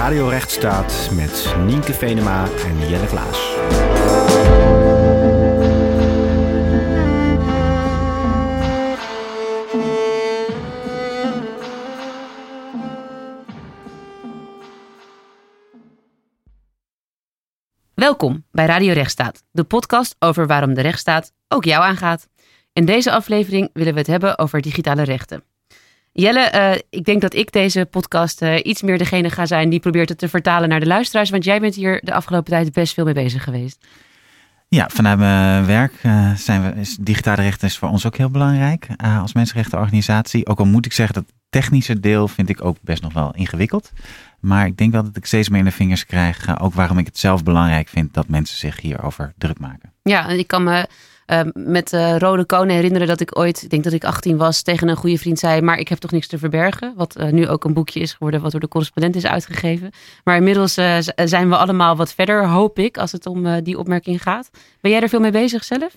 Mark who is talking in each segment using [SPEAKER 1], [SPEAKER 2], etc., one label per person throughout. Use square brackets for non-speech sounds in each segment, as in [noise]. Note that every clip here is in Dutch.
[SPEAKER 1] Radio Rechtsstaat met Nienke Venema en Jelle Klaas.
[SPEAKER 2] Welkom bij Radio Rechtsstaat, de podcast over waarom de rechtsstaat ook jou aangaat. In deze aflevering willen we het hebben over digitale rechten. Jelle, eh, ik denk dat ik deze podcast eh, iets meer degene ga zijn die probeert het te vertalen naar de luisteraars. Want jij bent hier de afgelopen tijd best veel mee bezig geweest.
[SPEAKER 3] Ja, vanuit mijn werk uh, zijn we, is digitale rechten is voor ons ook heel belangrijk als mensenrechtenorganisatie. Ook al moet ik zeggen dat het technische deel vind ik ook best nog wel ingewikkeld. Maar ik denk wel dat ik steeds meer in de vingers krijg. ook waarom ik het zelf belangrijk vind dat mensen zich hierover druk maken.
[SPEAKER 2] Ja, en ik kan me uh, met uh, Rode Konen herinneren dat ik ooit, ik denk dat ik 18 was, tegen een goede vriend zei: Maar ik heb toch niks te verbergen. Wat uh, nu ook een boekje is geworden, wat door de correspondent is uitgegeven. Maar inmiddels zijn we allemaal wat verder, hoop ik, als het om die opmerking gaat. Ben jij er veel mee bezig zelf?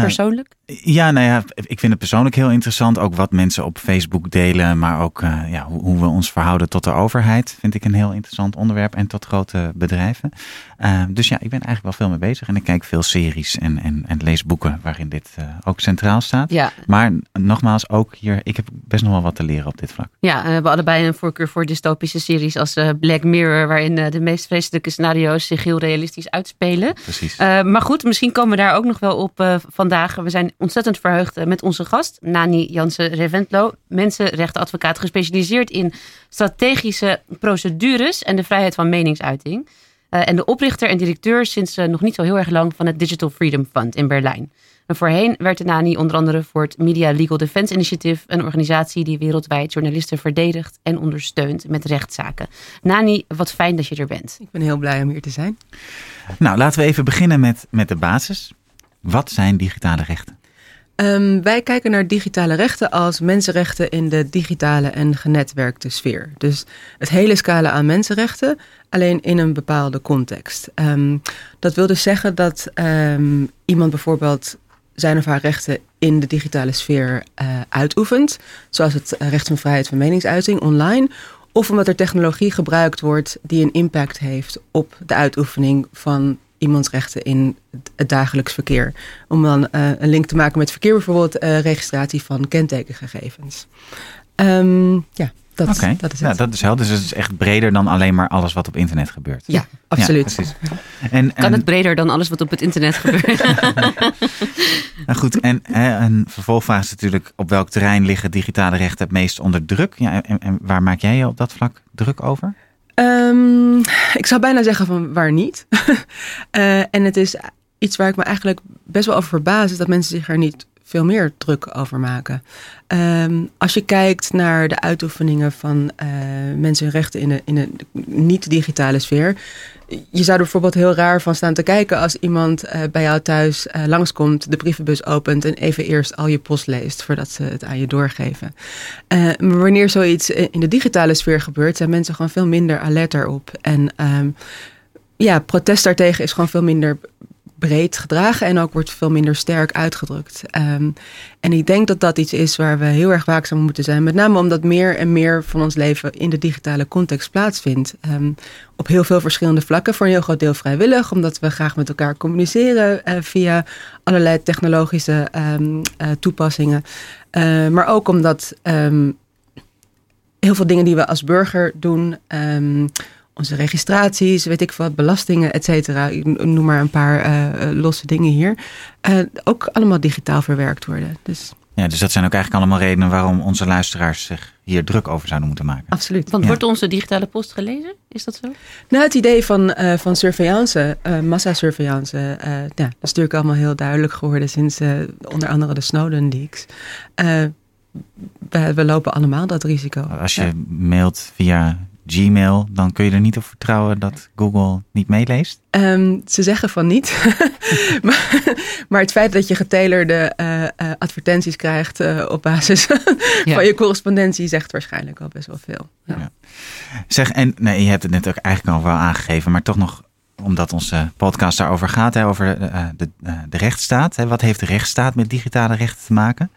[SPEAKER 2] Persoonlijk?
[SPEAKER 3] Ja, nou ja, ik vind het persoonlijk heel interessant. Ook wat mensen op Facebook delen, maar ook uh, ja, hoe, hoe, we ons verhouden tot de overheid. Vind ik een heel interessant onderwerp en tot grote bedrijven. Uh, dus ja, ik ben eigenlijk wel veel mee bezig. En ik kijk veel series en, en, en lees boeken waarin dit ook centraal staat.
[SPEAKER 2] Ja.
[SPEAKER 3] Maar nogmaals, ook hier, ik heb best nog wel wat te leren op dit vlak.
[SPEAKER 2] Ja, we hebben allebei een voorkeur voor dystopische series als Black Mirror, waarin de meest vreselijke scenario's zich heel realistisch uitspelen.
[SPEAKER 3] Precies.
[SPEAKER 2] maar goed, misschien komen we daar ook nog wel op vandaag. We zijn ontzettend verheugd uh, met onze gast, Nani Jansen-Reventlo, mensenrechtenadvocaat gespecialiseerd in strategische procedures en de vrijheid van meningsuiting. Uh, en de oprichter en directeur sinds nog niet zo heel erg lang van het Digital Freedom Fund in Berlijn. En voorheen werkte Nani onder andere voor het Media Legal Defense Initiative, een organisatie die wereldwijd journalisten verdedigt en ondersteunt met rechtszaken. Nani, wat fijn dat je er bent.
[SPEAKER 4] Ik ben heel blij om hier te zijn.
[SPEAKER 3] Nou, laten we even beginnen met, met de basis. Wat zijn digitale rechten?
[SPEAKER 4] Um, wij kijken naar digitale rechten als mensenrechten in de digitale en genetwerkte sfeer. Dus het hele scala aan mensenrechten, alleen in een bepaalde context. Um, dat wil dus zeggen dat um, iemand bijvoorbeeld zijn of haar rechten in de digitale sfeer uh, uitoefent, zoals het recht van vrijheid van meningsuiting online, of omdat er technologie gebruikt wordt die een impact heeft op de uitoefening van iemands rechten in het dagelijks verkeer. Om dan uh, een link te maken met verkeer, bijvoorbeeld uh, registratie van kentekengegevens. Um, ja, dat,
[SPEAKER 3] okay.
[SPEAKER 4] dat is
[SPEAKER 3] het. Ja, dat is helder. Dus het is echt breder dan alleen maar alles wat op internet gebeurt.
[SPEAKER 4] Ja, absoluut.
[SPEAKER 3] Ja,
[SPEAKER 2] en, kan en, het breder dan alles wat op het internet gebeurt? [laughs]
[SPEAKER 3] nou goed, en een vervolgvraag is natuurlijk op welk terrein liggen digitale rechten het meest onder druk? Ja, en, en waar maak jij je op dat vlak druk over?
[SPEAKER 4] Um, ik zou bijna zeggen van waar niet. uh, [laughs] en het is iets waar ik me eigenlijk best wel over verbaas, is dat mensen zich er niet veel meer druk over maken. Um, als je kijkt naar de uitoefeningen van uh, mensenrechten in een, in een niet-digitale sfeer. Je zou er bijvoorbeeld heel raar van staan te kijken als iemand uh, bij jou thuis uh, langskomt, de brievenbus opent en even eerst al je post leest voordat ze het aan je doorgeven. maar wanneer zoiets in de digitale sfeer gebeurt, zijn mensen gewoon veel minder alert erop. En um, ja, protest daartegen is gewoon veel minder breed gedragen en ook wordt veel minder sterk uitgedrukt. Um, en ik denk dat dat iets is waar we heel erg waakzaam moeten zijn. Met name omdat meer en meer van ons leven in de digitale context plaatsvindt. Um, op heel veel verschillende vlakken. Voor een heel groot deel vrijwillig, omdat we graag met elkaar communiceren uh, via allerlei technologische um, uh, toepassingen. Maar ook omdat heel veel dingen die we als burger doen onze registraties, weet ik wat, belastingen, et cetera. Ik noem maar een paar uh, losse dingen hier. Uh, ook allemaal digitaal verwerkt worden. Dus.
[SPEAKER 3] Ja, dus dat zijn ook eigenlijk allemaal redenen waarom onze luisteraars zich hier druk over zouden moeten maken.
[SPEAKER 4] Absoluut.
[SPEAKER 2] Want ja. wordt onze digitale post gelezen? Is dat zo?
[SPEAKER 4] Nou, het idee van, uh, van surveillance, uh, massasurveillance, uh, ja, dat is natuurlijk allemaal heel duidelijk geworden sinds onder andere de Snowden leaks. We, we, lopen allemaal dat risico.
[SPEAKER 3] Als je ja. mailt via Gmail, dan kun je er niet op vertrouwen dat Google niet meeleest?
[SPEAKER 4] Um, ze zeggen van niet. [laughs] maar, maar, het feit dat je getailerde uh, uh, advertenties krijgt uh, op basis [laughs] ja. van je correspondentie zegt waarschijnlijk al best wel veel. Ja. Ja.
[SPEAKER 3] Zeg, en nee, je hebt het net ook eigenlijk al wel aangegeven, maar toch nog omdat onze podcast daarover gaat, hè, over de, de, de rechtsstaat. Hè. Wat heeft de rechtsstaat met digitale rechten te maken?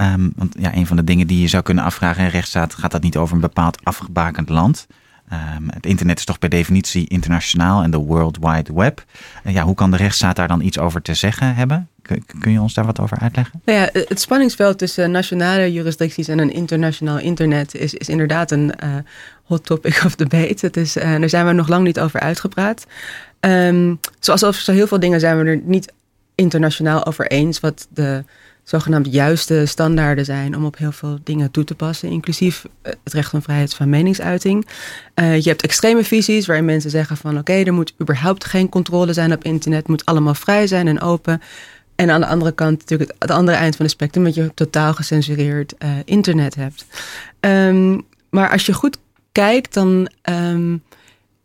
[SPEAKER 3] Um, want ja, een van de dingen die je zou kunnen afvragen in rechtsstaat, gaat dat niet over een bepaald afgebakend land? Ehm, het internet is toch per definitie internationaal en de World Wide Web. Uh, ja, hoe kan de rechtsstaat daar dan iets over te zeggen hebben? Kun, je ons daar wat over uitleggen?
[SPEAKER 4] Nou ja, het spanningsveld tussen nationale jurisdicties en een internationaal internet is, is inderdaad een uh, hot topic of debate. Het is, uh, daar zijn we nog lang niet over uitgepraat. Um, zoals over heel veel dingen zijn we er niet internationaal over eens wat de zogenaamd juiste standaarden zijn om op heel veel dingen toe te passen, inclusief eh, het recht van vrijheid van meningsuiting. Uh, je hebt extreme visies waarin mensen zeggen van oké, er moet überhaupt geen controle zijn op internet, het moet allemaal vrij zijn en open. En aan de andere kant natuurlijk het, andere eind van het spectrum, dat je totaal gecensureerd uh, internet hebt. Um, maar als je goed kijkt, dan um,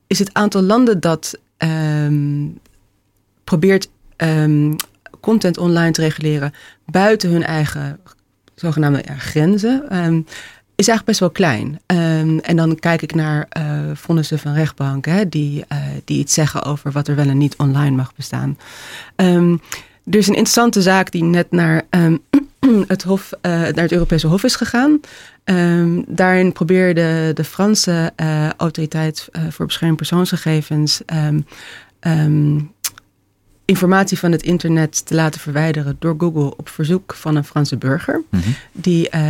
[SPEAKER 4] is het aantal landen dat um, probeert content online te reguleren buiten hun eigen zogenaamde grenzen, um, is eigenlijk best wel klein. Um, en dan kijk ik naar uh, vonnissen van rechtbanken die, uh, die iets zeggen over wat er wel en niet online mag bestaan. Um, er is een interessante zaak die net naar [clears throat] het, hof, uh, naar het Europese Hof is gegaan. daarin probeerde de Franse autoriteit voor bescherming persoonsgegevens informatie van het internet te laten verwijderen door Google op verzoek van een Franse burger. Mm -hmm. Die uh,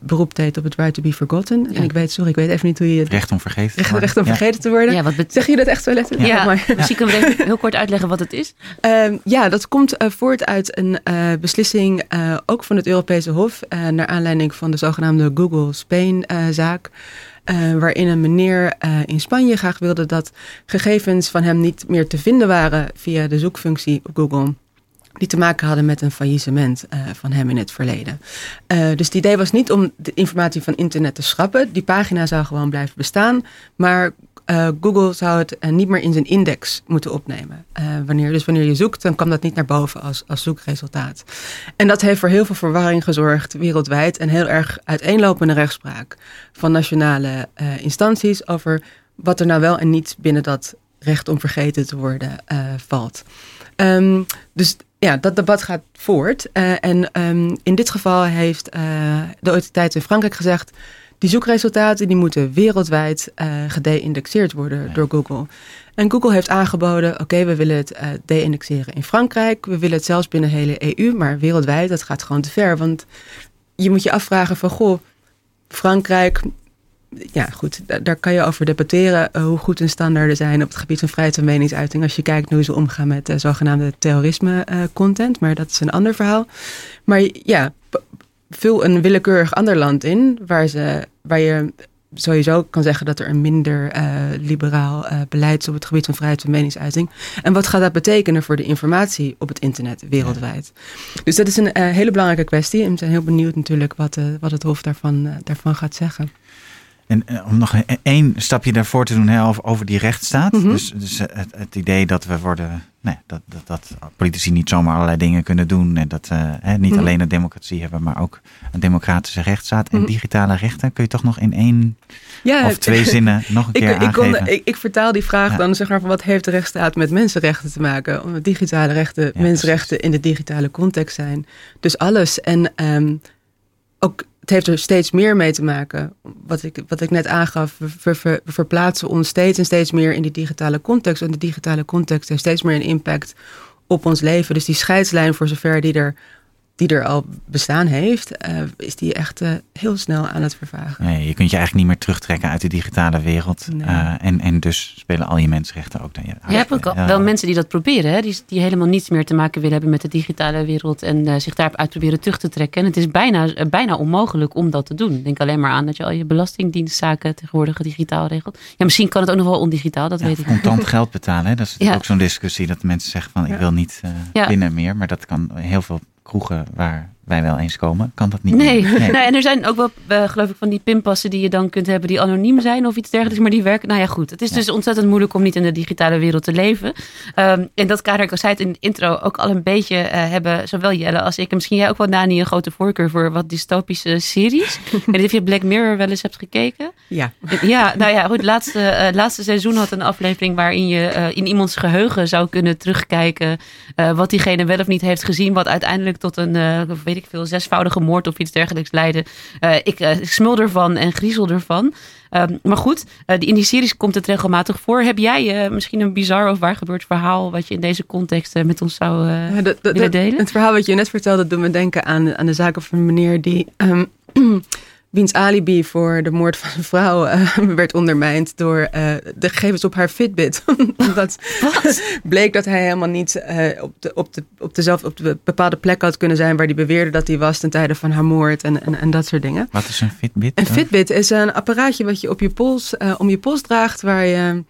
[SPEAKER 4] beroep deed op het right to be forgotten. Ja. En ik weet, sorry, ik weet even niet hoe je...
[SPEAKER 3] Recht om vergeten
[SPEAKER 4] recht, recht om ja. vergeten te worden. Ja, wat zeg je dat echt zo letterlijk?
[SPEAKER 2] Ja, maar. misschien kunnen we even heel kort uitleggen wat het is.
[SPEAKER 4] Uh, ja, dat komt uh, voort uit een uh, beslissing ook van het Europese Hof... naar aanleiding van de zogenaamde Google Spain-zaak... Uh, waarin een meneer uh, in Spanje graag wilde dat gegevens van hem niet meer te vinden waren via de zoekfunctie op Google. Die te maken hadden met een faillissement uh, van hem in het verleden. dus het idee was niet om de informatie van internet te schrappen. Die pagina zou gewoon blijven bestaan. Maar uh, Google zou het uh, niet meer in zijn index moeten opnemen. Uh, wanneer, dus wanneer je zoekt, dan kwam dat niet naar boven als, als zoekresultaat. En dat heeft voor heel veel verwarring gezorgd wereldwijd en heel erg uiteenlopende rechtspraak van nationale instanties over wat er nou wel en niet binnen dat recht om vergeten te worden valt. Um, dus ja, dat debat gaat voort. en um, in dit geval heeft de autoriteit in Frankrijk gezegd die zoekresultaten die moeten wereldwijd uh, gedeindexeerd worden ja. door Google. En Google heeft aangeboden, oké, we willen het uh, de-indexeren in Frankrijk. We willen het zelfs binnen de hele EU, maar wereldwijd, dat gaat gewoon te ver. Want je moet je afvragen van, goh, Frankrijk, ja goed, daar, kan je over debatteren uh, hoe goed hun standaarden zijn op het gebied van vrijheid van meningsuiting. Als je kijkt hoe ze omgaan met uh, zogenaamde terrorisme content, maar dat is een ander verhaal. Maar ja, vul een willekeurig ander land in waar, ze, waar je sowieso kan zeggen dat er een minder uh, liberaal uh, beleid is op het gebied van vrijheid van meningsuiting. En wat gaat dat betekenen voor de informatie op het internet wereldwijd? Dus dat is een uh, hele belangrijke kwestie. En we zijn heel benieuwd natuurlijk wat, wat het Hof daarvan, daarvan gaat zeggen.
[SPEAKER 3] En om nog één stapje daarvoor te doen hè, over, over die rechtsstaat. Mm -hmm. Dus, dus het, het, idee dat we worden. Nee, dat, dat, dat politici niet zomaar allerlei dingen kunnen doen. En dat uh, hè, niet mm -hmm. alleen een democratie hebben, maar ook een democratische rechtsstaat en mm -hmm. digitale rechten. Kun je toch nog in één ja, of twee zinnen [laughs] nog een keer
[SPEAKER 4] ik, ik
[SPEAKER 3] aangeven?
[SPEAKER 4] Kon, ik, ik, vertaal die vraag ja. dan zeg maar van wat heeft de rechtsstaat met mensenrechten te maken? Omdat digitale rechten, ja, mensenrechten precies. in de digitale context zijn. Dus alles. En um, ook het heeft er steeds meer mee te maken. Wat ik, wat ik net aangaf, we, ver, ver, we, verplaatsen ons steeds en steeds meer in die digitale context. En de digitale context heeft steeds meer een impact op ons leven. Dus die scheidslijn, voor zover die er die er al bestaan heeft, uh, is die echt uh, heel snel aan het vervagen.
[SPEAKER 3] Nee, je kunt je eigenlijk niet meer terugtrekken uit de digitale wereld. Nee. Uh, en, en dus spelen al je mensenrechten ook dan.
[SPEAKER 2] Ja, je hebt ook wel mensen die dat proberen, hè? Die, die helemaal niets meer te maken willen hebben met de digitale wereld en zich daarop uit proberen terug te trekken. En het is bijna, bijna onmogelijk om dat te doen. Denk alleen maar aan dat je al je belastingdienstzaken tegenwoordig digitaal regelt. Ja, misschien kan het ook nog wel ondigitaal, dat
[SPEAKER 3] ja,
[SPEAKER 2] weet ik
[SPEAKER 3] Contant [laughs] geld betalen, hè? dat is ook zo'n discussie dat mensen zeggen van ik wil niet binnen meer, maar dat kan heel veel kroegen waar wij wel eens komen, kan dat niet.
[SPEAKER 2] Nee, nee. nee en er zijn ook wel, uh, geloof ik, van die pinpassen die je dan kunt hebben die anoniem zijn of iets dergelijks, maar die werken. Nou ja, goed. Het is ja. dus ontzettend moeilijk om niet in de digitale wereld te leven. Um, in dat kader, ik zei het in de intro, ook al een beetje uh, hebben zowel Jelle als ik, en misschien jij ook wel, Dani, een grote voorkeur voor wat dystopische series. [laughs] en of je Black Mirror wel eens hebt gekeken.
[SPEAKER 4] Ja.
[SPEAKER 2] Ja, nou ja, goed. Het laatste, uh, laatste seizoen had een aflevering waarin je in iemands geheugen zou kunnen terugkijken wat diegene wel of niet heeft gezien, wat uiteindelijk tot een weet ik veel, zesvoudige moord of iets dergelijks leiden. Uh, ik uh, smul ervan en griezel ervan. Um, maar goed, uh, in die series komt het regelmatig voor. Heb jij misschien een bizar of waar gebeurd verhaal wat je in deze context met ons zou ja, willen delen?
[SPEAKER 4] Het verhaal wat je net vertelde doet me denken aan, aan de zaken van een meneer die... Um, [clears throat] wiens alibi voor de moord van zijn vrouw uh, [laughs] werd ondermijnd door uh, de gegevens op haar Fitbit. [laughs] Omdat [laughs] bleek dat hij helemaal niet uh, op, de, op, de, op, dezelfde, op de bepaalde plek had kunnen zijn waar hij beweerde dat hij was ten tijde van haar moord en, en, en dat soort dingen.
[SPEAKER 3] Wat is een Fitbit?
[SPEAKER 4] Een Fitbit is een apparaatje wat je op je pols, om je pols draagt waar je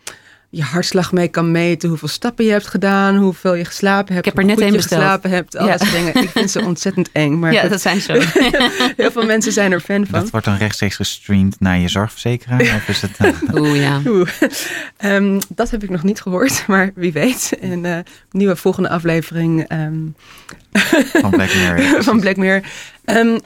[SPEAKER 4] je hartslag mee kan meten, hoeveel stappen je hebt gedaan, hoeveel je geslapen hebt.
[SPEAKER 2] Ik heb er net
[SPEAKER 4] een
[SPEAKER 2] besteld.
[SPEAKER 4] geslapen hebt, al ja. dat dingen. Ik vind ze [laughs] ontzettend eng. Maar
[SPEAKER 2] ja, dat zijn zo. [laughs]
[SPEAKER 4] Heel veel mensen zijn er fan van.
[SPEAKER 3] Dat wordt dan rechtstreeks gestreamd naar je zorgverzekeraar? of is het,
[SPEAKER 2] uh... [laughs] Oeh, ja.
[SPEAKER 4] Oeh. Um, dat heb ik nog niet gehoord, maar wie weet. In de nieuwe volgende aflevering um...
[SPEAKER 3] van Black Mirror.
[SPEAKER 4] van Black Mirror. Um,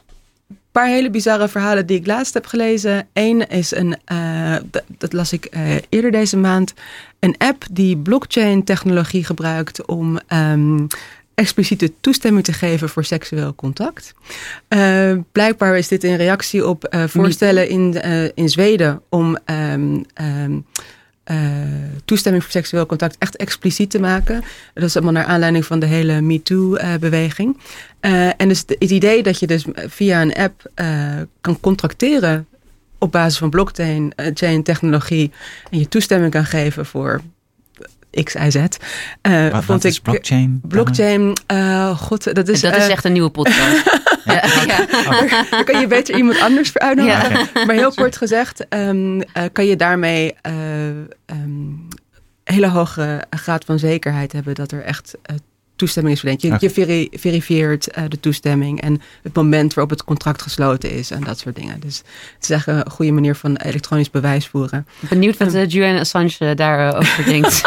[SPEAKER 4] paar hele bizarre verhalen die ik laatst heb gelezen. Eén is een, uh, dat las ik uh, eerder deze maand, een app die blockchain technologie gebruikt om um, expliciete toestemming te geven voor seksueel contact. Uh, blijkbaar is dit in reactie op voorstellen in, in Zweden om um, um, uh, toestemming voor seksueel contact echt expliciet te maken. Dat is allemaal naar aanleiding van de hele MeToo-beweging. Uh, en dus het idee dat je dus via een app uh, kan contracteren op basis van blockchain-technologie en je toestemming kan geven voor X, Y, Z.
[SPEAKER 3] Uh, wat, is ik, blockchain?
[SPEAKER 4] Blockchain, uh, god, dat is...
[SPEAKER 2] dat is echt een nieuwe podcast. [laughs]
[SPEAKER 4] ja. ja. Dan kan je beter iemand anders voor uitnodigen. Maar heel kort gezegd, um, uh, kan je daarmee um, hele hoge graad van zekerheid hebben dat er echt toestemming is verleend. Je, okay. je veri verifieert uh, de toestemming en het moment waarop het contract gesloten is en dat soort dingen. Dus het is echt een goede manier van elektronisch bewijs voeren.
[SPEAKER 2] Benieuwd wat uh, Julian Assange daarover [laughs] denkt.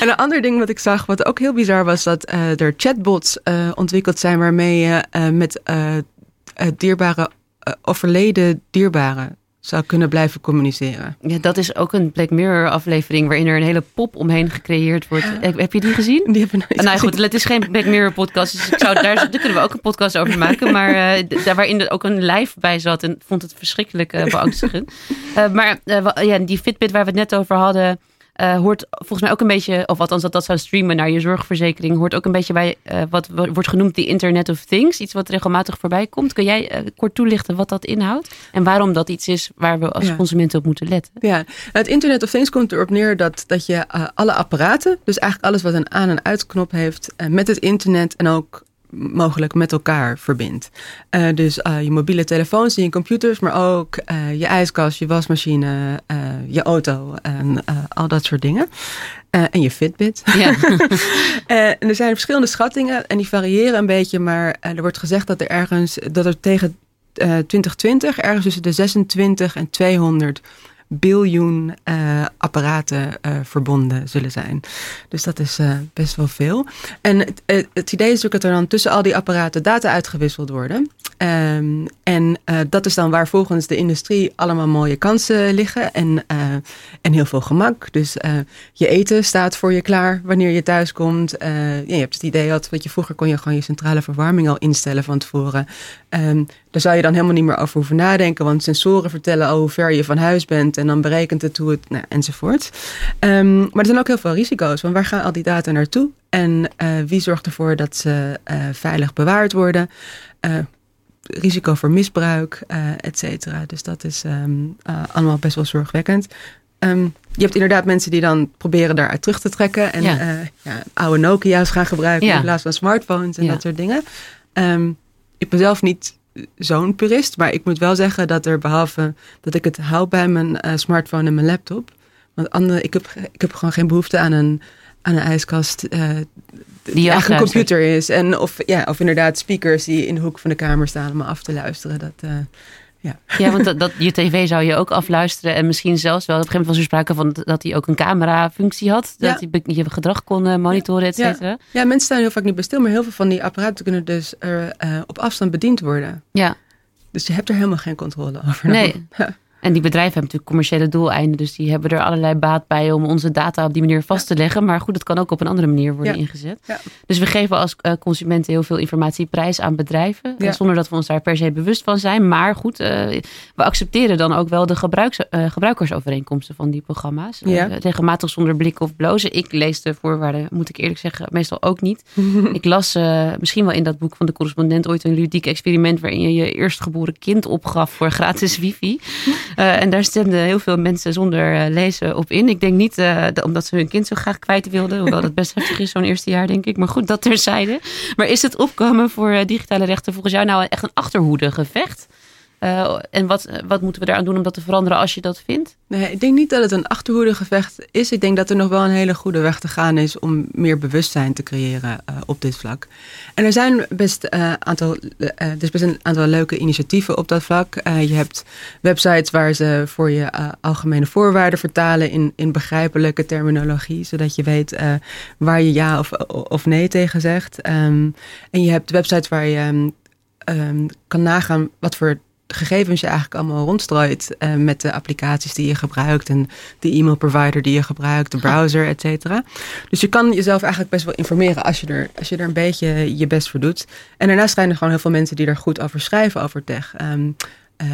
[SPEAKER 4] en een ander ding wat ik zag, wat ook heel bizar was, dat uh, er chatbots ontwikkeld zijn waarmee je met dierbare, overleden dierbaren zou kunnen blijven communiceren.
[SPEAKER 2] Ja, dat is ook een Black Mirror aflevering waarin er een hele pop omheen gecreëerd wordt. Ja. Heb je die gezien?
[SPEAKER 4] Die heb ik nooit
[SPEAKER 2] Nou goed, het is geen Black Mirror podcast, dus ik zou, daar, daar kunnen we ook een podcast over maken. Maar uh, daar waarin er ook een live bij zat en vond het verschrikkelijk uh, beangstigend. uh, [laughs] maar ja, die Fitbit waar we het net over hadden, uh, hoort volgens mij ook een beetje, of althans dat dat zou streamen naar je zorgverzekering, hoort ook een beetje bij uh, wat wordt genoemd de Internet of Things. Iets wat regelmatig voorbij komt. Kun jij uh, kort toelichten wat dat inhoudt en waarom dat iets is waar we als ja. consumenten op moeten letten?
[SPEAKER 4] Ja, het Internet of Things komt erop neer dat, dat je alle apparaten, dus eigenlijk alles wat een aan- en uitknop heeft, met het internet en ook mogelijk met elkaar verbindt. Uh, dus uh, je mobiele telefoons en je computers, maar ook uh, je ijskast, je wasmachine, je auto en al dat soort dingen. en je Fitbit. Ja. [laughs] en er zijn verschillende schattingen en die variëren een beetje, maar er wordt gezegd dat er ergens, dat er tegen 2020 ergens tussen de 26 en 200 biljoen uh, apparaten uh, verbonden zullen zijn. Dus dat is uh, best wel veel. En het, het, idee is ook dat er dan tussen al die apparaten data uitgewisseld worden. Um, en dat is dan waar volgens de industrie allemaal mooie kansen liggen en, en heel veel gemak. Dus je eten staat voor je klaar wanneer je thuis komt. Je hebt het idee dat wat je vroeger kon je gewoon je centrale verwarming al instellen van tevoren. Um, daar zou je dan helemaal niet meer over hoeven nadenken, want sensoren vertellen al hoe ver je van huis bent en dan berekent het hoe het, nou, enzovoort. Um, maar er zijn ook heel veel risico's, want waar gaan al die data naartoe? En uh, wie zorgt ervoor dat ze uh, veilig bewaard worden? Uh, risico voor misbruik, et cetera. Dus dat is um, allemaal best wel zorgwekkend. Um, je hebt inderdaad mensen die dan proberen daaruit terug te trekken en ja. Ja, oude Nokia's gaan gebruiken ja. in plaats van smartphones en dat soort dingen. Um, ik ben zelf niet zo'n purist, maar ik moet wel zeggen dat er behalve dat ik het hou bij mijn uh, smartphone en mijn laptop, want andere, ik, heb, ik heb gewoon geen behoefte aan een, aan een ijskast uh, die, echt een computer is. En of, ja, of inderdaad speakers die in de hoek van de kamer staan om me af te luisteren. Dat, uh, ja.
[SPEAKER 2] ja, want dat, dat, je tv zou je ook afluisteren. En misschien zelfs wel. Op een gegeven moment was er sprake van dat hij ook een camera-functie had. Dat ja. hij je gedrag kon uh, monitoren, et cetera.
[SPEAKER 4] Ja. ja. mensen staan heel vaak niet bij stil. Maar heel veel van die apparaten kunnen dus er, uh, op afstand bediend worden.
[SPEAKER 2] Ja.
[SPEAKER 4] Dus je hebt er helemaal geen controle over.
[SPEAKER 2] Nee. [laughs] En die bedrijven hebben natuurlijk commerciële doeleinden. Dus die hebben er allerlei baat bij om onze data op die manier vast te leggen. Maar goed, het kan ook op een andere manier worden
[SPEAKER 4] Ja.
[SPEAKER 2] ingezet.
[SPEAKER 4] Ja.
[SPEAKER 2] Dus we geven als eh, consumenten heel veel informatie prijs aan bedrijven.
[SPEAKER 4] Ja.
[SPEAKER 2] Zonder dat we ons daar per se bewust van zijn. Maar goed, eh, we accepteren dan ook wel de gebruiks, eh, gebruikersovereenkomsten van die programma's. Regelmatig zonder blikken of blozen. Ik lees de voorwaarden, moet ik eerlijk zeggen, meestal ook niet. [laughs] Ik las misschien wel in dat boek van de correspondent ooit een ludiek experiment waarin je je eerstgeboren kind opgaf voor gratis wifi. Eh, en daar stemden heel veel mensen zonder eh, lezen op in. Ik denk niet eh, dat- omdat ze hun kind zo graag kwijt wilden, hoewel dat best [laughs] heftig is zo'n eerste jaar denk ik. Maar goed, dat terzijde. Maar is het opkomen voor digitale rechten volgens jou nou echt een achterhoede gevecht? Eh, en wat, wat moeten we daaraan doen om dat te veranderen als je dat vindt?
[SPEAKER 4] Nee, ik denk niet dat het een achterhoedegevecht is. Ik denk dat er nog wel een hele goede weg te gaan is om meer bewustzijn te creëren eh, op dit vlak. En er zijn best, eh, aantal, is best een aantal leuke initiatieven op dat vlak. Je hebt websites waar ze voor je algemene voorwaarden vertalen in, in begrijpelijke terminologie, zodat je weet waar je ja of, of nee tegen zegt. Ehm, en je hebt websites waar je ehm, ehm, kan nagaan wat voor gegevens je eigenlijk allemaal rondstrooit eh, met de applicaties die je gebruikt en de e-mail provider die je gebruikt, de browser, et cetera. Dus je kan jezelf eigenlijk best wel informeren als je, er, als je er een beetje je best voor doet. En daarnaast zijn er gewoon heel veel mensen die er goed over schrijven, over tech. Ehm, eh,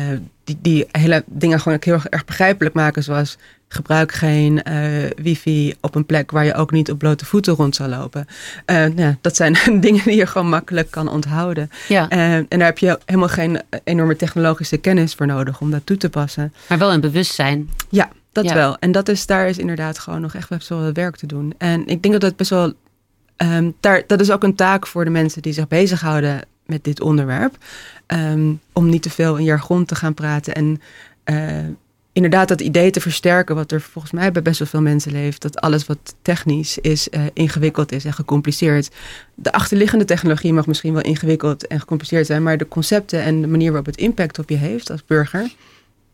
[SPEAKER 4] die, die hele dingen gewoon heel erg begrijpelijk maken, zoals gebruik geen eh, wifi op een plek waar je ook niet op blote voeten rond zal lopen. Eh, nou, dat zijn [laughs] dingen die je gewoon makkelijk kan onthouden.
[SPEAKER 2] Ja,
[SPEAKER 4] Eh, en daar heb je helemaal geen enorme technologische kennis voor nodig om dat toe te passen.
[SPEAKER 2] maar wel een bewustzijn.
[SPEAKER 4] Ja, dat
[SPEAKER 2] Ja.
[SPEAKER 4] wel. En dat is, daar is inderdaad gewoon nog echt best wel wat werk te doen. En ik denk dat het best wel. ehm, daar, dat is ook een taak voor de mensen die zich bezighouden met dit onderwerp. Ehm, om niet te veel in jargon te gaan praten. En inderdaad dat idee te versterken, wat er volgens mij bij best wel veel mensen leeft. Dat alles wat technisch is, eh, ingewikkeld is en gecompliceerd. De achterliggende technologie mag misschien wel ingewikkeld en gecompliceerd zijn. Maar de concepten en de manier waarop het impact op je heeft als burger,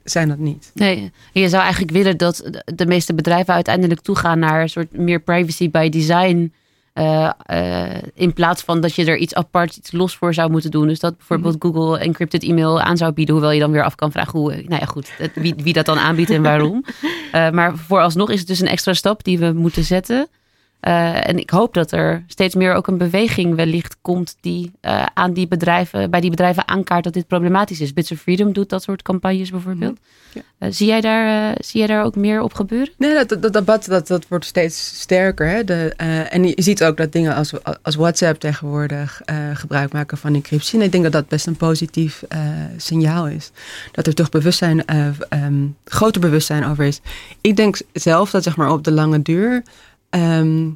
[SPEAKER 4] zijn dat niet.
[SPEAKER 2] Nee, je zou eigenlijk willen dat de- de meeste bedrijven uiteindelijk toegaan naar een soort meer privacy by design. Eh, eh, in plaats van dat je er iets apart, iets los voor zou moeten doen. Dus dat bijvoorbeeld Google encrypted e-mail aan zou bieden. Hoewel je dan weer af kan vragen hoe, nou ja goed, wie, wie dat dan aanbiedt en waarom. [laughs] Eh, maar vooralsnog is het dus een extra stap die we moeten zetten. Eh, en ik hoop dat er steeds meer ook een beweging wellicht komt die eh, aan die bedrijven, bij die bedrijven aankaart dat dit problematisch is. Bits of Freedom doet dat soort campagnes bijvoorbeeld.
[SPEAKER 4] Ja.
[SPEAKER 2] Eh, zie, jij daar, zie jij daar ook meer op gebeuren?
[SPEAKER 4] Nee, dat, dat, dat debat dat, dat wordt steeds sterker. Hè? De, en je ziet ook dat dingen als, als WhatsApp tegenwoordig gebruik maken van encryptie. En ik denk dat dat best een positief signaal is. Dat er toch bewustzijn, eh, ehm, groter bewustzijn over is. Ik denk zelf dat zeg maar, op de lange duur ehm,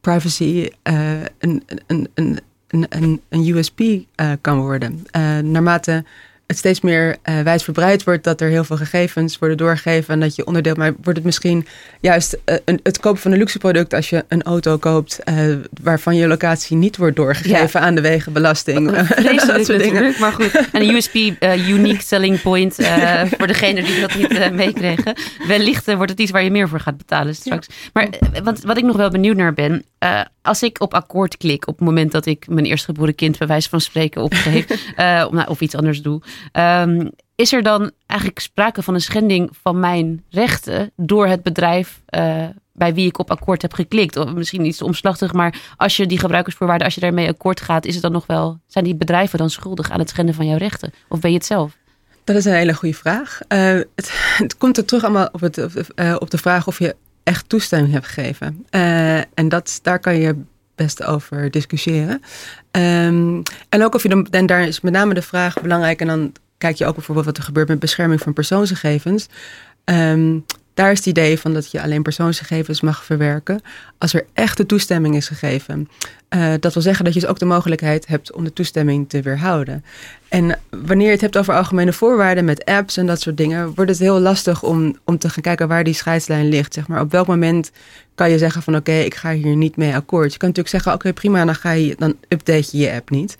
[SPEAKER 4] privacy eh, een, een, een, een, een, USP eh, kan worden. Eh, naarmate het steeds meer eh wijdverbreid wordt dat er heel veel gegevens worden doorgegeven en dat je onderdeel, maar wordt het misschien juist eh, een, het kopen van een luxe product als je een auto koopt eh, waarvan je locatie niet wordt doorgegeven aan de wegenbelasting. [laughs] dat soort dingen.
[SPEAKER 2] natuurlijk, maar goed. En een USP, Unique Selling Point, [laughs] voor degene die dat niet meekregen. Wellicht wordt het iets waar je meer voor gaat betalen straks. Maar wat, wat ik nog wel benieuwd naar ben, als ik op akkoord klik op het moment dat ik mijn eerstgeboren kind bij wijze van spreken opgeef, [laughs] of, nou, of iets anders doe, ehm, is er dan eigenlijk sprake van een schending van mijn rechten door het bedrijf eh, bij wie ik op akkoord heb geklikt? Of misschien iets omslachtig, maar als je die gebruikersvoorwaarden, als je daarmee akkoord gaat, is het dan nog wel, zijn die bedrijven dan schuldig aan het schenden van jouw rechten? Of ben je het zelf?
[SPEAKER 4] Dat is een hele goede vraag. Eh, het, [laughs] komt er terug allemaal op, het, eh, op de vraag of je echt toestemming hebt gegeven. En dat, daar kan je best over discussiëren. Ehm, en ook of je dan, en daar is met name de vraag belangrijk. En dan kijk je ook bijvoorbeeld wat er gebeurt met bescherming van persoonsgegevens. Ehm, daar is het idee van dat je alleen persoonsgegevens mag verwerken als er echte toestemming is gegeven. Uh, dat wil zeggen dat je dus ook de mogelijkheid hebt om de toestemming te weerhouden. En wanneer je het hebt over algemene voorwaarden met apps en dat soort dingen, wordt het heel lastig om, om te gaan kijken waar die scheidslijn ligt. Zeg maar. Op welk moment kan je zeggen van oké, ik ga hier niet mee akkoord. Je kan natuurlijk zeggen, oké prima, dan, ga je, dan update je je app niet.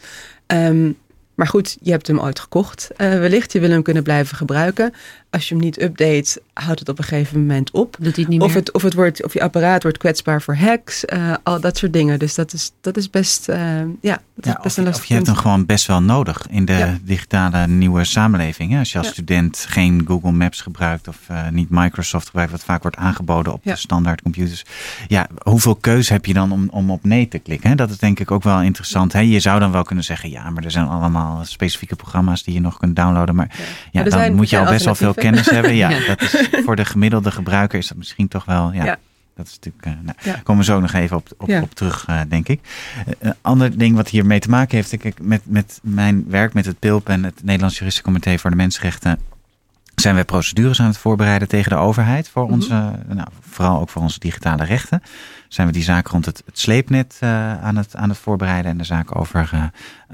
[SPEAKER 4] Um, maar goed, je hebt hem ooit gekocht. Uh, wellicht, je wil hem kunnen blijven gebruiken. Als je hem niet update, houdt het op een gegeven moment op.
[SPEAKER 2] Doet hij het niet
[SPEAKER 4] Of,
[SPEAKER 2] meer?
[SPEAKER 4] het, of, het wordt, of je apparaat wordt kwetsbaar voor hacks, eh, al dat soort dingen. Dus dat is, dat is best, eh, ja, dat
[SPEAKER 3] Ja,
[SPEAKER 4] is best
[SPEAKER 3] of,
[SPEAKER 4] een
[SPEAKER 3] of je hebt hem gewoon best wel nodig in de
[SPEAKER 4] Ja.
[SPEAKER 3] digitale nieuwe samenleving. Hè? Als je als
[SPEAKER 4] Ja.
[SPEAKER 3] student geen Google Maps gebruikt of eh, niet Microsoft gebruikt, wat vaak wordt aangeboden op
[SPEAKER 4] Ja.
[SPEAKER 3] de standaard computers. Ja, hoeveel keuze heb je dan om, om op nee te klikken? Hè? Dat is denk ik ook wel interessant. Hè? Je zou dan wel kunnen zeggen, ja, maar er zijn allemaal specifieke programma's die je nog kunt downloaden. Maar ja, dan
[SPEAKER 4] zijn-
[SPEAKER 3] moet je al best wel veel. Kennis hebben. Ja, [laughs]
[SPEAKER 2] Ja.
[SPEAKER 3] dat is, voor de gemiddelde gebruiker is dat misschien toch wel. Ja,
[SPEAKER 4] Ja.
[SPEAKER 3] Dat is natuurlijk. eh, nou,
[SPEAKER 4] Ja.
[SPEAKER 3] Komen we zo nog even op, op, op terug, eh, denk ik. Eh, Een ander ding wat hiermee te maken heeft, ik, met, met mijn werk met het PILP en het Nederlands Juristencomité voor de Mensenrechten. Zijn we procedures aan het voorbereiden tegen de overheid voor
[SPEAKER 4] Mhm.
[SPEAKER 3] onze, nou, vooral ook voor onze digitale rechten? Zijn we die zaak rond het, het sleepnet aan, het, aan het voorbereiden en de zaak over eh,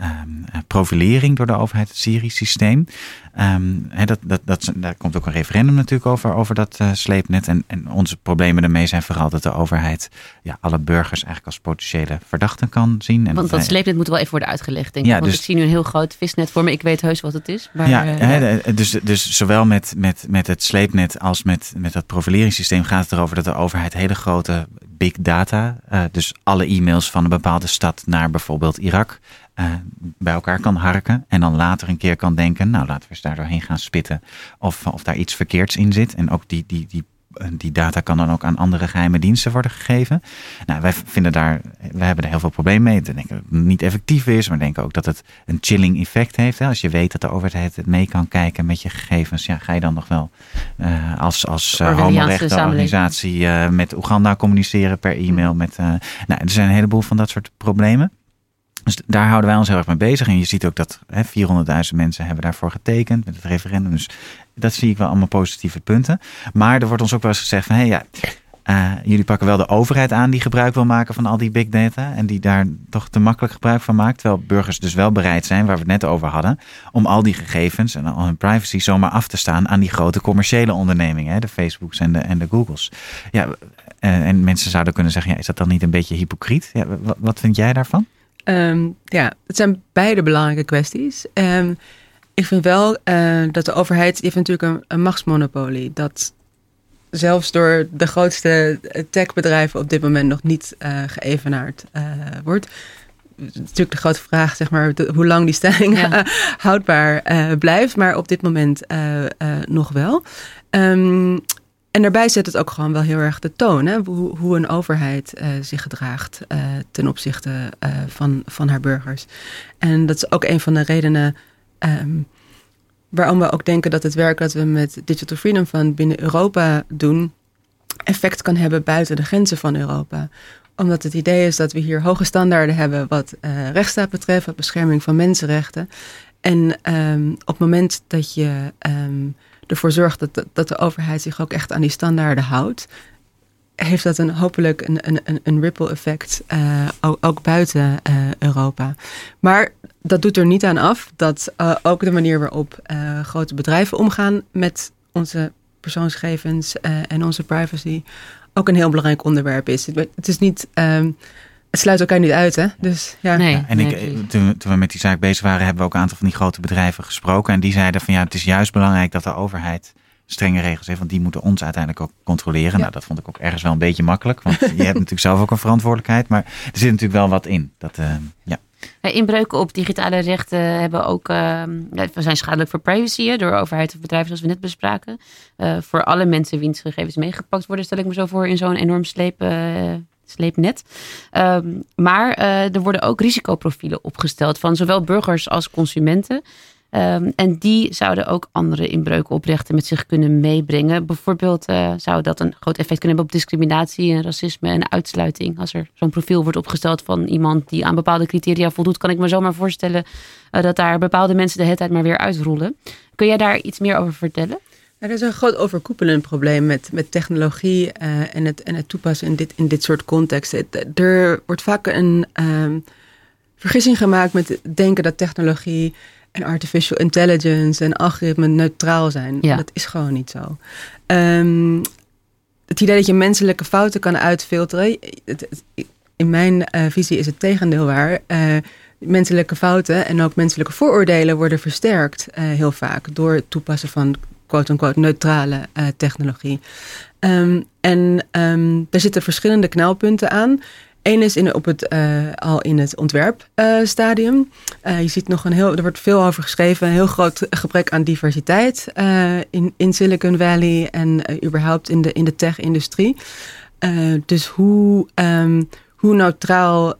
[SPEAKER 3] ehm, eh, profilering door de overheid, het Siri-systeem. Ehm, hè, dat, dat, dat, daar komt ook een referendum natuurlijk over, over dat eh, sleepnet. En, en onze problemen daarmee zijn vooral dat de overheid ja, alle burgers eigenlijk als potentiële verdachten kan zien. En
[SPEAKER 2] Want dat sleepnet moet wel even worden uitgelegd, denk ik.
[SPEAKER 3] Ja,
[SPEAKER 2] Want
[SPEAKER 3] dus-
[SPEAKER 2] ik zie nu een heel groot visnet voor me. Ik weet heus wat het is. Maar,
[SPEAKER 3] ja,
[SPEAKER 2] eh,
[SPEAKER 3] de- dus, dus zowel met, met, met het sleepnet als met, met dat profileringssysteem gaat het erover dat de overheid hele grote big data, eh, dus alle e-mails van een bepaalde stad naar bijvoorbeeld Irak, eh, bij elkaar kan harken. En dan later een keer kan denken, nou laten we eens daar doorheen gaan spitten of, of daar iets verkeerds in zit. En ook die, die, die, eh, die data kan dan ook aan andere geheime diensten worden gegeven. Nou, wij vinden daar, we hebben er heel veel problemen mee. We denken dat het niet effectief is, maar we denken ook dat het een chilling effect heeft. Hè? Als je weet dat de overheid het mee kan kijken met je gegevens, ja, ga je dan nog wel eh, als, als uh, homorechtenorganisatie uh, met Oeganda communiceren per e-mail. Met, uh, nou, er zijn een heleboel van dat soort problemen. Dus daar houden wij ons heel erg mee bezig. En je ziet ook dat 400.000 mensen hebben daarvoor getekend met het referendum. Dus dat zie ik wel allemaal positieve punten. Maar er wordt ons ook wel eens gezegd van... Hé, hey, ja, uh, jullie pakken wel de overheid aan die gebruik wil maken van al die big data. En die daar toch te makkelijk gebruik van maakt. Terwijl burgers dus wel bereid zijn, waar we het net over hadden. Om al die gegevens en al hun privacy zomaar af te staan aan die grote commerciële ondernemingen. Hè, de Facebooks en de, en de Googles. Ja, uh, en mensen zouden kunnen zeggen, ja, is dat dan niet een beetje hypocriet? Ja, wat, wat vind jij daarvan?
[SPEAKER 4] Um, ja, het zijn beide belangrijke kwesties. Um, ik vind wel uh, dat de overheid, heeft natuurlijk een, een machtsmonopolie. Dat zelfs door de grootste techbedrijven op dit moment nog niet uh, geëvenaard uh, wordt. Het is natuurlijk de grote vraag, zeg maar, de, hoe lang die stelling ja. [laughs] houdbaar blijft. Maar op dit moment nog wel. Um, en daarbij zet het ook gewoon wel heel erg de toon. Hè? Hoe, hoe een overheid uh, zich gedraagt uh, ten opzichte uh, van, van haar burgers. En dat is ook een van de redenen um, waarom we ook denken dat het werk dat we met Digital Freedom Fund binnen Europa doen, effect kan hebben buiten de grenzen van Europa. Omdat het idee is dat we hier hoge standaarden hebben wat rechtsstaat betreft, wat bescherming van mensenrechten. En um, op het moment dat je um, ervoor zorgt dat, dat de overheid zich ook echt aan die standaarden houdt, heeft dat een, hopelijk een, een, een ripple effect uh, ook, buiten uh, Europa. Maar dat doet er niet aan af dat uh, ook de manier waarop grote bedrijven omgaan met onze persoonsgegevens en onze privacy ook een heel belangrijk onderwerp is. Het is niet. Um, het sluit elkaar niet uit, hè? Dus, ja.
[SPEAKER 2] Nee,
[SPEAKER 3] ja, en
[SPEAKER 2] nee,
[SPEAKER 3] ik, toen, toen, we met die zaak bezig waren, hebben we ook een aantal van die grote bedrijven gesproken. En die zeiden van ja, het is juist belangrijk dat de overheid strenge regels heeft. Want die moeten ons uiteindelijk ook controleren. Ja. Nou, dat vond ik ook ergens wel een beetje makkelijk. Want je hebt [laughs] natuurlijk zelf ook een verantwoordelijkheid. Maar er zit natuurlijk wel wat in. Dat, uh, ja.
[SPEAKER 2] Inbreuken op digitale rechten hebben ook, uh, zijn schadelijk voor privacy hè, door overheid of bedrijven, zoals we net bespraken. Uh, voor alle mensen wiens gegevens meegepakt worden, stel ik me zo voor, in zo'n enorm sleep, uh, sleepnet. Um, maar uh, er worden ook risicoprofielen opgesteld van zowel burgers als consumenten. Um, en die zouden ook andere inbreuken op rechten met zich kunnen meebrengen. Bijvoorbeeld uh, zou dat een groot effect kunnen hebben op discriminatie en racisme en uitsluiting. Als er zo'n profiel wordt opgesteld van iemand die aan bepaalde criteria voldoet, kan ik me zomaar voorstellen uh, dat daar bepaalde mensen de hele tijd maar weer uitrollen. Kun jij daar iets meer over vertellen?
[SPEAKER 4] Er is een groot overkoepelend probleem met, met technologie uh, en, het, en het toepassen in dit, in dit soort contexten. Er wordt vaak een um, vergissing gemaakt met denken dat technologie en artificial intelligence en algoritmen neutraal zijn.
[SPEAKER 2] Ja.
[SPEAKER 4] Dat is gewoon niet zo. Um, het idee dat je menselijke fouten kan uitfilteren. Het, het, in mijn uh, visie is het tegendeel waar. Uh, menselijke fouten en ook menselijke vooroordelen worden versterkt uh, heel vaak door het toepassen van quote-unquote neutrale uh, technologie. Um, en um, er zitten verschillende knelpunten aan. Eén is in, op het, uh, al in het ontwerpstadium. Uh, je ziet nog een heel, er wordt veel over geschreven, een heel groot gebrek aan diversiteit in, in Silicon Valley en überhaupt in de, in de tech-industrie. dus hoe, um, hoe neutraal uh,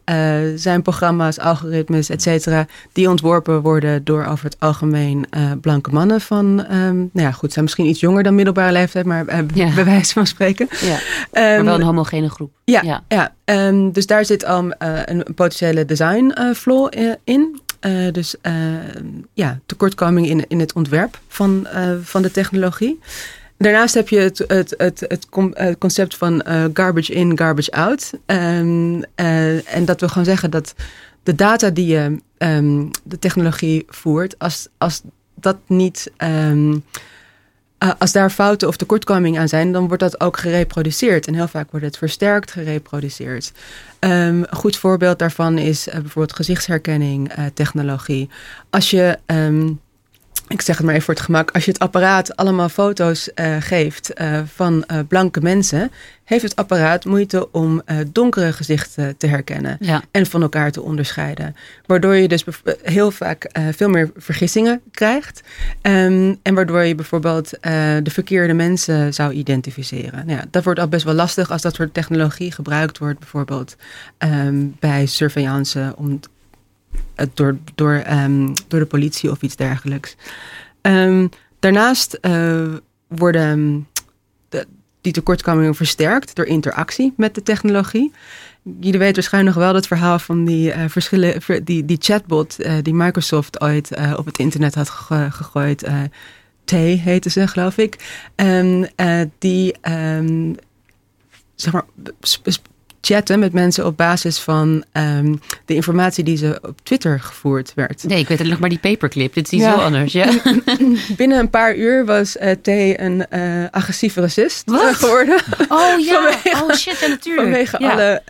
[SPEAKER 4] zijn programma's, algoritmes, et cetera, die ontworpen worden door over het algemeen uh, blanke mannen van, um, nou ja, goed, zijn misschien iets jonger dan middelbare leeftijd, maar uh, ja. bij wijze van spreken.
[SPEAKER 2] Ja. Um, maar wel een homogene groep.
[SPEAKER 4] Ja, ja. ja. Um, dus daar zit al een potentiële design flaw in. dus ja, tekortkoming in, in het ontwerp van, van de technologie. Daarnaast heb je het, het, het, het, concept van uh, garbage in, garbage out. Um, uh, en dat wil gewoon zeggen dat de data die je um, de technologie voert, als, als dat niet. Um, uh, als daar fouten of tekortkomingen aan zijn, dan wordt dat ook gereproduceerd. En heel vaak wordt het versterkt gereproduceerd. een goed voorbeeld daarvan is bijvoorbeeld gezichtsherkenning technologie. Als je ik zeg het maar even voor het gemak, als je het apparaat allemaal foto's uh, geeft uh, van uh, blanke mensen, heeft het apparaat moeite om donkere gezichten te herkennen
[SPEAKER 2] ja.
[SPEAKER 4] en van elkaar te onderscheiden. Waardoor je dus heel vaak veel meer vergissingen krijgt um, en waardoor je bijvoorbeeld de verkeerde mensen zou identificeren. Nou ja, dat wordt al best wel lastig als dat soort technologie gebruikt wordt, bijvoorbeeld um, bij surveillance om door, door, um, door de politie of iets dergelijks. Um, daarnaast uh, worden de, die tekortkomingen versterkt door interactie met de technologie. Jullie weten waarschijnlijk nog wel het verhaal van die, uh, verschillen, die, die chatbot uh, die Microsoft ooit op het internet had gegooid. T heette ze, geloof ik. Um, die zeg maar, chatten met mensen op basis van um, de informatie die ze op Twitter gevoerd werd.
[SPEAKER 2] Nee, ik weet het nog maar die paperclip. Dit is iets ja. heel anders. Ja. [laughs]
[SPEAKER 4] Binnen een paar uur was uh, T een uh, agressieve racist
[SPEAKER 2] Wat?
[SPEAKER 4] geworden.
[SPEAKER 2] Oh ja, [laughs] vanwege, oh shit, ja, natuurlijk.
[SPEAKER 4] Vanwege
[SPEAKER 2] ja.
[SPEAKER 4] alle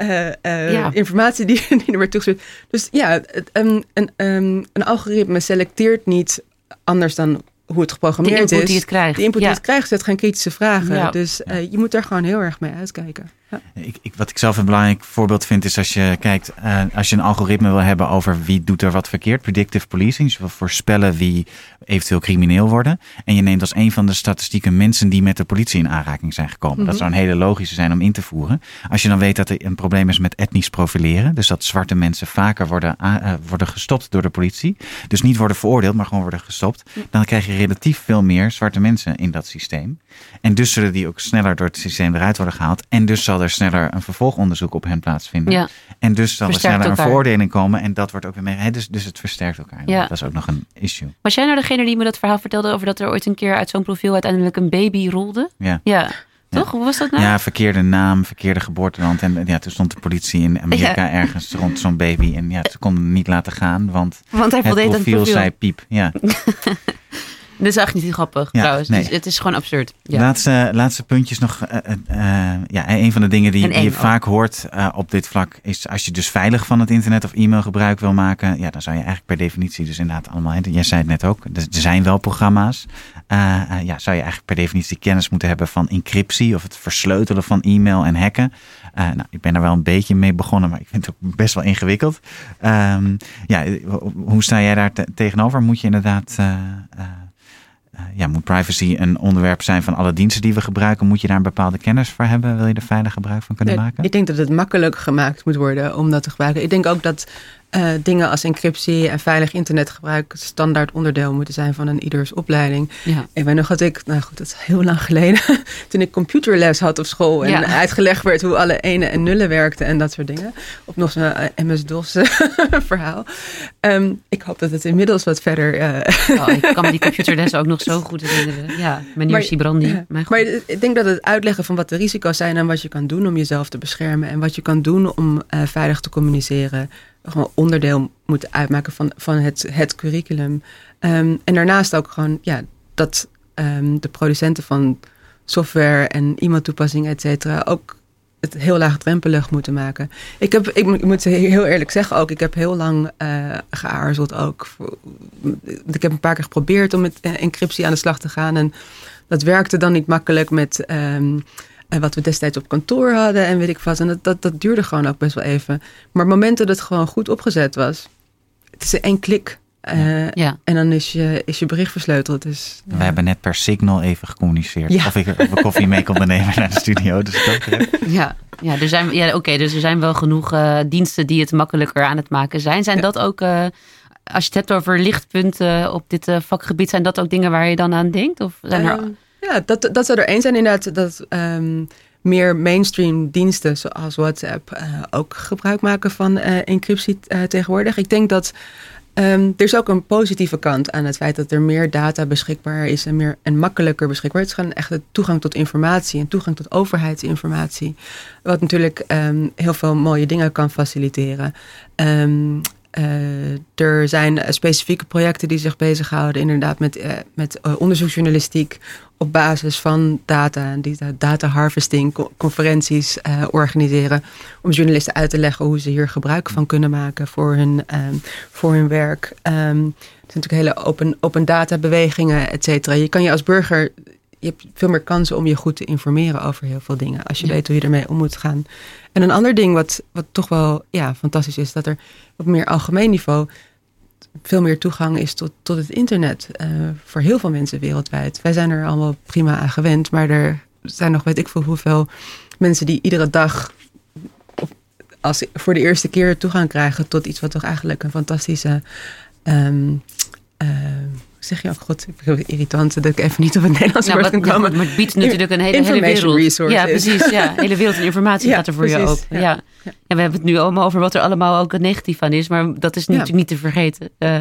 [SPEAKER 4] uh, ja. informatie die, [laughs] die er werd toegestuurd. Dus ja, um, een, um, een algoritme selecteert niet anders dan hoe het geprogrammeerd
[SPEAKER 2] de input
[SPEAKER 4] is.
[SPEAKER 2] Die het krijgt.
[SPEAKER 4] De input die het krijgt, zet geen kritische vragen. Dus je moet daar gewoon heel erg mee uitkijken. Ja.
[SPEAKER 3] Ik, ik, wat ik zelf een belangrijk voorbeeld vind, is als je kijkt, uh, als je een algoritme wil hebben over wie doet er wat verkeerd, predictive policing, dus je wil voorspellen wie eventueel crimineel worden. En je neemt als een van de statistieken mensen die met de politie in aanraking zijn gekomen. Mm -hmm. Dat zou een hele logische zijn om in te voeren. Als je dan weet dat er een probleem is met etnisch profileren, dus dat zwarte mensen vaker worden, uh, worden gestopt door de politie, dus niet worden veroordeeld, maar gewoon worden gestopt, dan krijg je relatief veel meer zwarte mensen in dat systeem. En dus zullen die ook sneller door het systeem eruit worden gehaald. En dus zal er sneller een vervolgonderzoek op hen plaatsvinden.
[SPEAKER 2] Ja.
[SPEAKER 3] En dus zal
[SPEAKER 2] Versterkt
[SPEAKER 3] er sneller
[SPEAKER 2] elkaar.
[SPEAKER 3] een veroordeling komen. En dat wordt ook weer mee. Dus, dus het versterkt elkaar.
[SPEAKER 2] Ja.
[SPEAKER 3] Dat is ook nog een issue.
[SPEAKER 2] Was jij nou degene die me dat verhaal vertelde over dat er ooit een keer uit zo'n profiel uiteindelijk een baby rolde?
[SPEAKER 3] Ja.
[SPEAKER 2] Ja. Toch? Hoe was dat nou?
[SPEAKER 3] Ja, verkeerde naam, verkeerde geboorteland. En ja, toen stond de politie in Amerika
[SPEAKER 2] Ja.
[SPEAKER 3] ergens rond zo'n baby. En ja, ze konden hem niet laten gaan, want
[SPEAKER 2] Want hij
[SPEAKER 3] het profiel,
[SPEAKER 2] het profiel.
[SPEAKER 3] zei piep. Ja. [laughs]
[SPEAKER 2] Dit is echt niet grappig
[SPEAKER 3] Ja,
[SPEAKER 2] trouwens.
[SPEAKER 3] nee.
[SPEAKER 2] Dus het is gewoon absurd. Ja.
[SPEAKER 3] Laatste, laatste puntjes nog. eh, eh, eh, ja, een van de dingen die, je
[SPEAKER 2] ook.
[SPEAKER 3] vaak hoort op dit vlak is als je dus veilig van het internet of e-mail gebruik wil maken, ja, dan zou je eigenlijk per definitie dus inderdaad allemaal, jij zei het net ook, er zijn wel programma's, ja, zou je eigenlijk per definitie kennis moeten hebben van encryptie of het versleutelen van e-mail en hacken. Nou, ik ben er wel een beetje mee begonnen, maar ik vind het ook best wel ingewikkeld. Ehm, ja, hoe sta jij daar te- tegenover? Moet je inderdaad uh, ja, moet privacy een onderwerp zijn van alle diensten die we gebruiken? Moet je daar een bepaalde kennis voor hebben? Wil je er veilig gebruik van kunnen maken?
[SPEAKER 4] Ik denk dat het makkelijk gemaakt moet worden om dat te gebruiken. Ik denk ook dat uh, dingen als encryptie en veilig internetgebruik standaard onderdeel moeten zijn van een ieders opleiding.
[SPEAKER 2] Ja.
[SPEAKER 4] Ik weet nog dat ik, nou goed, dat is heel lang geleden, [laughs] toen ik computerles had op school en
[SPEAKER 2] Ja.
[SPEAKER 4] uitgelegd werd hoe alle ene en nullen werkten en dat soort dingen. Op nog zo'n uh, MS-DOS [laughs] verhaal. Um, ik hoop dat het inmiddels wat verder. Uh,
[SPEAKER 2] Oh, ik kan me die [laughs] computerles ook nog zo goed herinneren. Ja, meneer
[SPEAKER 4] Maar-
[SPEAKER 2] Sibrandi.
[SPEAKER 4] Maar
[SPEAKER 2] god.
[SPEAKER 4] ik denk dat het uitleggen van wat de risico's zijn en wat je kan doen om jezelf te beschermen en wat je kan doen om uh, veilig te communiceren, gewoon onderdeel moet uitmaken van, van het, het curriculum. Um, en daarnaast ook gewoon ja, dat um, de producenten van software en e-mailtoepassingen, et cetera, ook het heel laagdrempelig moeten maken. Ik, heb, ik, moet- heel eerlijk zeggen ook, ik heb heel lang uh, geaarzeld ook. Ik heb een paar keer geprobeerd om met uh, encryptie aan de slag te gaan. En dat werkte dan niet makkelijk met ehm, eh, wat we destijds op kantoor hadden en weet ik wat. En dat, dat, dat duurde gewoon ook best wel even. Maar momenten dat het gewoon goed opgezet was, het is één klik. Uh,
[SPEAKER 2] Ja.
[SPEAKER 4] En dan is je, is je bericht versleuteld. Dus,
[SPEAKER 3] We hebben net per signal even gecommuniceerd.
[SPEAKER 4] Ja.
[SPEAKER 3] Of ik of koffie mee kon [laughs] nemen naar de studio. Dus dat.
[SPEAKER 2] Ja, ja, er zijn, ja oké, dus er zijn wel genoeg eh, diensten die het makkelijker aan het maken zijn. Zijn
[SPEAKER 4] Ja.
[SPEAKER 2] dat ook, eh, als je het hebt over lichtpunten op dit eh, vakgebied, zijn dat ook dingen waar je dan aan denkt? Of zijn er...
[SPEAKER 4] Ja, dat, dat zou er één zijn inderdaad. Dat ehm, meer mainstream diensten zoals WhatsApp eh, ook gebruik maken van eh, encryptie eh, tegenwoordig. Ik denk dat ehm, er is ook een positieve kant aan het feit dat er meer data beschikbaar is en, meer, en makkelijker beschikbaar. Het is gewoon echt de toegang tot informatie en toegang tot overheidsinformatie. Wat natuurlijk ehm, heel veel mooie dingen kan faciliteren. Ehm, eh, er zijn eh, specifieke projecten die zich bezighouden inderdaad met, eh, met onderzoeksjournalistiek op basis van data. En die da- data harvesting co- conferenties organiseren. Om journalisten uit te leggen hoe ze hier gebruik van kunnen maken voor hun, ehm, voor hun werk. Ehm, er zijn natuurlijk hele open, open data bewegingen, et cetera. Je kan je als burger, je hebt veel meer kansen om je goed te informeren over heel veel dingen. Als je
[SPEAKER 2] Ja.
[SPEAKER 4] weet hoe je ermee om moet gaan. En een ander ding wat, wat toch wel ja, fantastisch is, dat er op meer algemeen niveau veel meer toegang is tot, tot het internet. eh, voor heel veel mensen wereldwijd. Wij zijn er allemaal prima aan gewend, maar er zijn nog weet ik veel hoeveel mensen die iedere dag als voor de eerste keer toegang krijgen tot iets wat toch eigenlijk een fantastische. ehm, eh, zeg je ook, god, irritant dat ik even niet op het Nederlands
[SPEAKER 2] Nou,
[SPEAKER 4] woord kan
[SPEAKER 2] ja,
[SPEAKER 4] komen.
[SPEAKER 2] maar het biedt natuurlijk een hele, hele wereld.
[SPEAKER 4] resources.
[SPEAKER 2] Ja, precies. Ja, [laughs] hele wereld en informatie
[SPEAKER 4] Ja,
[SPEAKER 2] gaat er voor je open.
[SPEAKER 4] Ja.
[SPEAKER 2] Ja. we hebben het nu allemaal over wat er allemaal ook negatief aan is. Maar dat is natuurlijk niet te vergeten. Eh,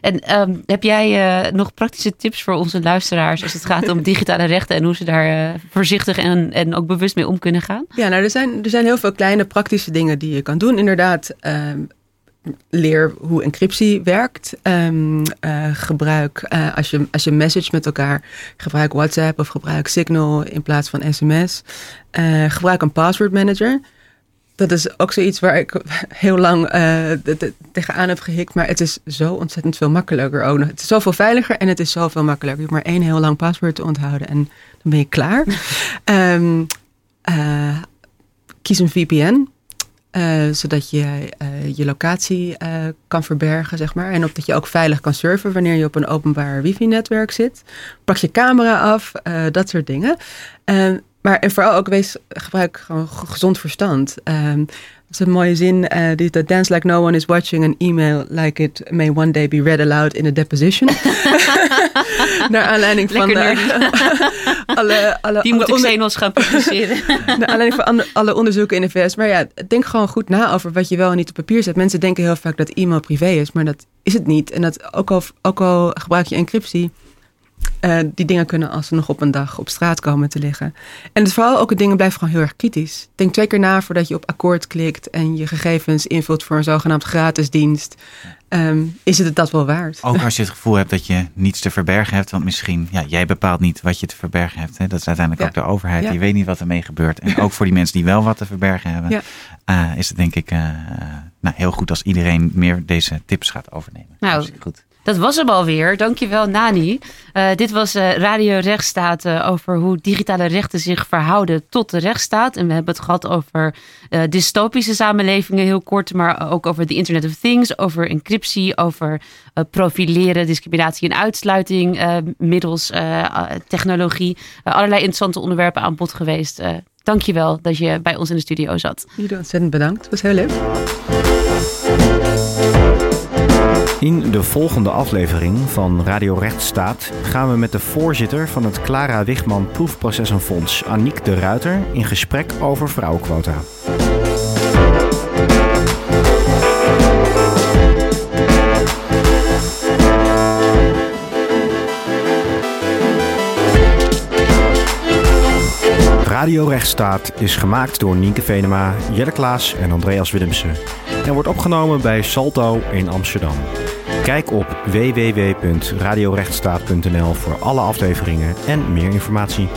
[SPEAKER 2] en ehm, heb jij eh, nog praktische tips voor onze luisteraars als het gaat om [laughs] digitale rechten en hoe ze daar eh, voorzichtig en, en ook bewust mee om kunnen gaan?
[SPEAKER 4] Ja, nou, er zijn, er zijn heel veel kleine praktische dingen die je kan doen. Inderdaad, ehm, leer hoe encryptie werkt. Ehm, eh, gebruik, eh, als, je, als je message met elkaar, gebruik WhatsApp of gebruik Signal in plaats van sms. Eh, gebruik een password manager. Dat is ook zoiets waar ik [laughs] heel lang de- de- tegenaan heb gehikt. Maar het is zo ontzettend veel makkelijker ook nog. Het is zoveel veiliger en het is zoveel makkelijker. Je hoeft maar één heel lang paswoord te onthouden en dan ben je klaar. [laughs] Ehm, eh, kies een VPN. Eh, zodat je eh, je locatie eh, kan verbergen, zeg maar. En ook dat je ook veilig kan surfen wanneer je op een openbaar wifi-netwerk zit. Pak je camera af, dat soort dingen. Ehm, maar en vooral ook wees, gebruik gewoon ge- gezond verstand. Ehm, dat is een mooie zin. die dance like no one is watching an email like it may one day be read aloud in a deposition. [laughs] [laughs] Naar aanleiding van eh, [laughs] alle, alle,
[SPEAKER 2] Die
[SPEAKER 4] alle
[SPEAKER 2] moet ik
[SPEAKER 4] onder-
[SPEAKER 2] gaan publiceren. [laughs]
[SPEAKER 4] naar aanleiding van alle onderzoeken in de VS. Maar ja, denk gewoon goed na over wat je wel en niet op papier zet. Mensen denken heel vaak dat e-mail privé is, maar dat is het niet. En dat ook al, ook al gebruik je encryptie, eh, die dingen kunnen alsnog op een dag op straat komen te liggen. En het vooral ook het dingen blijven gewoon heel erg kritisch. Denk twee keer na voordat je op akkoord klikt en je gegevens invult voor een zogenaamd gratis dienst. Ehm, is het het dat wel waard?
[SPEAKER 3] Ook als je het gevoel hebt dat je niets te verbergen hebt. Want misschien, ja, jij bepaalt niet wat je te verbergen hebt. Hè. Dat is uiteindelijk
[SPEAKER 4] Ja.
[SPEAKER 3] ook de overheid.
[SPEAKER 4] Ja.
[SPEAKER 3] Die weet niet wat ermee gebeurt. En ook voor die mensen die wel wat te verbergen hebben.
[SPEAKER 4] Ja.
[SPEAKER 3] eh, is het denk ik eh, nou, heel goed als iedereen meer deze tips gaat overnemen.
[SPEAKER 2] Nou,
[SPEAKER 3] goed.
[SPEAKER 2] Dat was hem alweer. Dankjewel, Nani. Eh, dit was eh, Radio Rechtsstaat eh, over hoe digitale rechten zich verhouden tot de rechtsstaat. En we hebben het gehad over dystopische samenlevingen heel kort, maar ook over de Internet of Things, over encryptie, over profileren, discriminatie en uitsluiting middels technologie. Allerlei interessante onderwerpen aan bod geweest. Dankjewel dat je bij ons in de studio zat.
[SPEAKER 4] Jullie ontzettend bedankt. Het was heel leuk.
[SPEAKER 1] In de volgende aflevering van Radio Rechtsstaat gaan we met de voorzitter van het Clara Wigman Proefprocessenfonds, Aniek de Ruiter, in gesprek over vrouwenquota. Radio Rechtsstaat is gemaakt door Nienke Venema, Jelle Klaas en Andreas Willemsen en wordt opgenomen bij Salto in Amsterdam. Kijk op www.radiorechtsstaat.nl voor alle afleveringen en meer informatie.